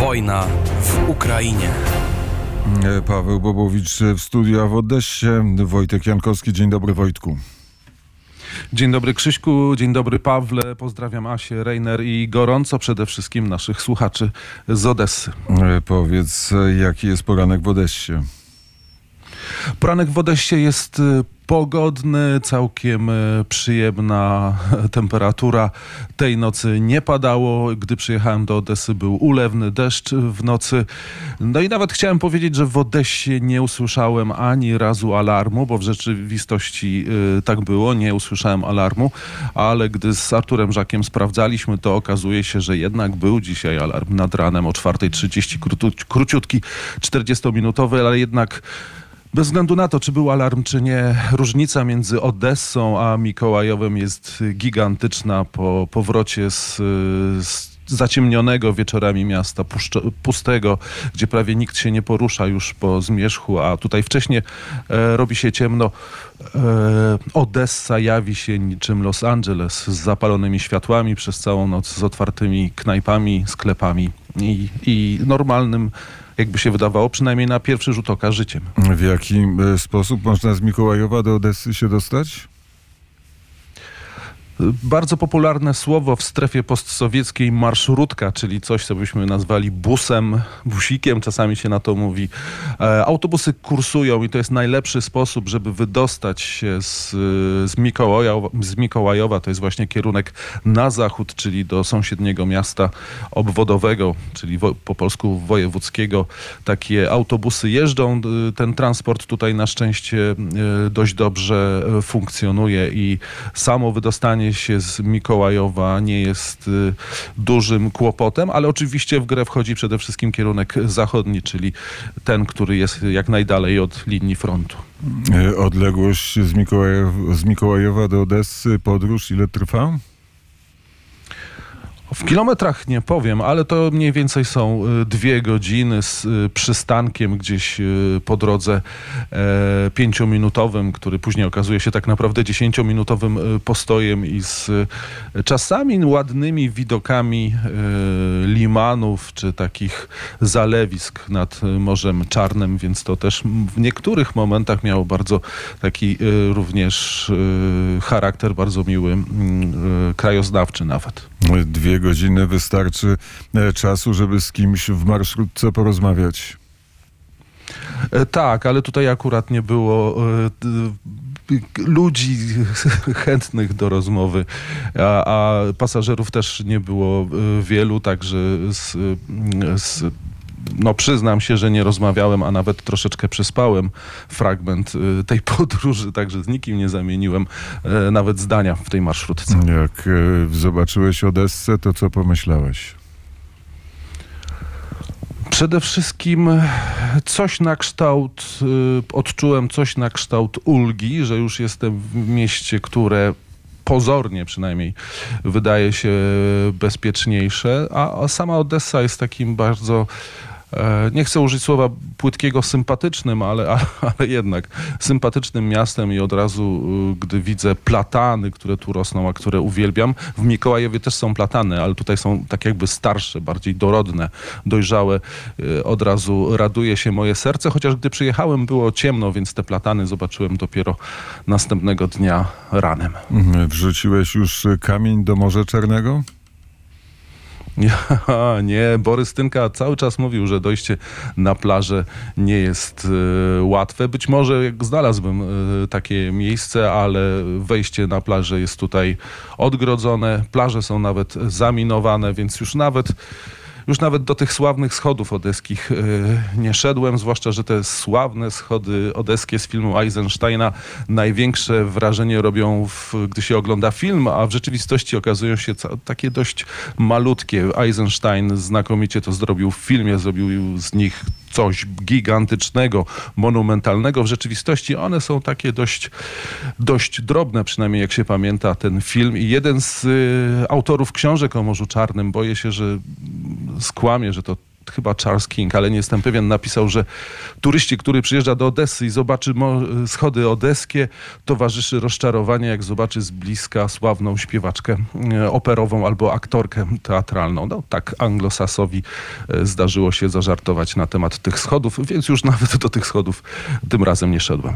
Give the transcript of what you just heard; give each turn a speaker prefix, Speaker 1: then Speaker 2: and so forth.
Speaker 1: Wojna w Ukrainie.
Speaker 2: E, Paweł Bobowicz w studiu, a w Odessie Wojtek Jankowski. Dzień dobry Wojtku.
Speaker 3: Dzień dobry Krzyśku, dzień dobry Pawle, pozdrawiam Asię, Reiner i gorąco przede wszystkim naszych słuchaczy z Odessy.
Speaker 2: E, Powiedz, e, jaki jest poranek w Odessie?
Speaker 3: Poranek w Odessie jest y, pogodny, całkiem y, przyjemna temperatura. Tej nocy nie padało. Gdy przyjechałem do Odessy był ulewny deszcz w nocy. No i nawet chciałem powiedzieć, że w Odessie nie usłyszałem ani razu alarmu, bo w rzeczywistości y, tak było, nie usłyszałem alarmu, ale gdy z Arturem Żakiem sprawdzaliśmy, to okazuje się, że jednak był dzisiaj alarm nad ranem o 4.30, krótu- króciutki, 40-minutowy, ale jednak bez względu na to, czy był alarm, czy nie, różnica między Odessą a Mikołajowem jest gigantyczna po powrocie z, z zaciemnionego wieczorami miasta, pustego, gdzie prawie nikt się nie porusza już po zmierzchu, a tutaj wcześniej e, robi się ciemno. E, Odessa jawi się niczym Los Angeles z zapalonymi światłami przez całą noc, z otwartymi knajpami, sklepami i, i normalnym, jakby się wydawało, przynajmniej na pierwszy rzut oka, życiem.
Speaker 2: W jaki e, sposób można z Mikołajowa do Odessy się dostać?
Speaker 3: Bardzo popularne słowo w strefie postsowieckiej marszrutka, czyli coś, co byśmy nazwali busem, busikiem, czasami się na to mówi. E, autobusy kursują i to jest najlepszy sposób, żeby wydostać się z, z, Mikołajowa, z Mikołajowa. To jest właśnie kierunek na zachód, czyli do sąsiedniego miasta obwodowego, czyli wo, po polsku wojewódzkiego. Takie autobusy jeżdżą. Y, Ten transport tutaj na szczęście y, dość dobrze funkcjonuje i samo wydostanie się z Mikołajowa nie jest y, dużym kłopotem, ale oczywiście w grę wchodzi przede wszystkim kierunek zachodni, czyli ten, który jest jak najdalej od linii frontu.
Speaker 2: E, Odległość z, Mikołajow, z Mikołajowa do Odessy, podróż, ile trwa?
Speaker 3: W kilometrach nie powiem, ale to mniej więcej są y, dwie godziny z y, przystankiem gdzieś y, po drodze e, pięciominutowym, który później okazuje się tak naprawdę dziesięciominutowym postojem i z czasami ładnymi widokami limanów czy takich zalewisk nad Morzem Czarnym, więc to też w niektórych momentach miało bardzo taki również charakter bardzo miły, y, krajoznawczy nawet.
Speaker 2: Dwie godziny wystarczy e, czasu, żeby z kimś w marszrutce porozmawiać.
Speaker 3: E, Tak, ale tutaj akurat nie było e, ludzi chętnych do rozmowy, a, a pasażerów też nie było wielu, także z, z no przyznam się, że nie rozmawiałem, a nawet troszeczkę przespałem fragment e, tej podróży, także z nikim nie zamieniłem e, nawet zdania w tej marszrutce.
Speaker 2: Jak e, zobaczyłeś Odessę, to co pomyślałeś?
Speaker 3: Przede wszystkim coś na kształt, y, odczułem coś na kształt ulgi, że już jestem w mieście, które pozornie przynajmniej wydaje się bezpieczniejsze, a, sama Odessa jest takim bardzo, e, nie chcę użyć słowa płytkiego sympatycznym, ale, ale, jednak sympatycznym miastem i od razu, y, gdy widzę platany, które tu rosną, a które uwielbiam, w Mikołajowie też są platany, ale tutaj są tak jakby starsze, bardziej dorodne, dojrzałe. Y, Od razu raduje się moje serce, chociaż gdy przyjechałem było ciemno, więc te platany zobaczyłem dopiero następnego dnia ranem.
Speaker 2: Mhm. Wrzuciłeś już e, kamień do Morza Czarnego?
Speaker 3: Ja, nie, Borys Tynka cały czas mówił, że dojście na plażę nie jest e, łatwe. Być może znalazłbym e, takie miejsce, ale wejście na plażę jest tutaj odgrodzone. Plaże są nawet zaminowane, więc już nawet już nawet do tych sławnych schodów odeskich e, nie szedłem, zwłaszcza, że te sławne schody odeskie z filmu Eisensteina największe wrażenie robią, w, gdy się ogląda film, a w rzeczywistości okazują się takie dość malutkie. Eisenstein znakomicie to zrobił w filmie, zrobił z nich coś gigantycznego, monumentalnego. W rzeczywistości one są takie dość, dość drobne, przynajmniej jak się pamięta ten film. I jeden z y, autorów książek o Morzu Czarnym, boję się, że skłamie, że to chyba Charles King, ale nie jestem pewien, napisał, że turyści, który przyjeżdża do Odessy i zobaczy schody odeskie, towarzyszy rozczarowanie, jak zobaczy z bliska sławną śpiewaczkę e, operową albo aktorkę teatralną. No tak anglosasowi e, zdarzyło się zażartować na temat tych schodów, więc już nawet do tych schodów tym razem nie szedłem.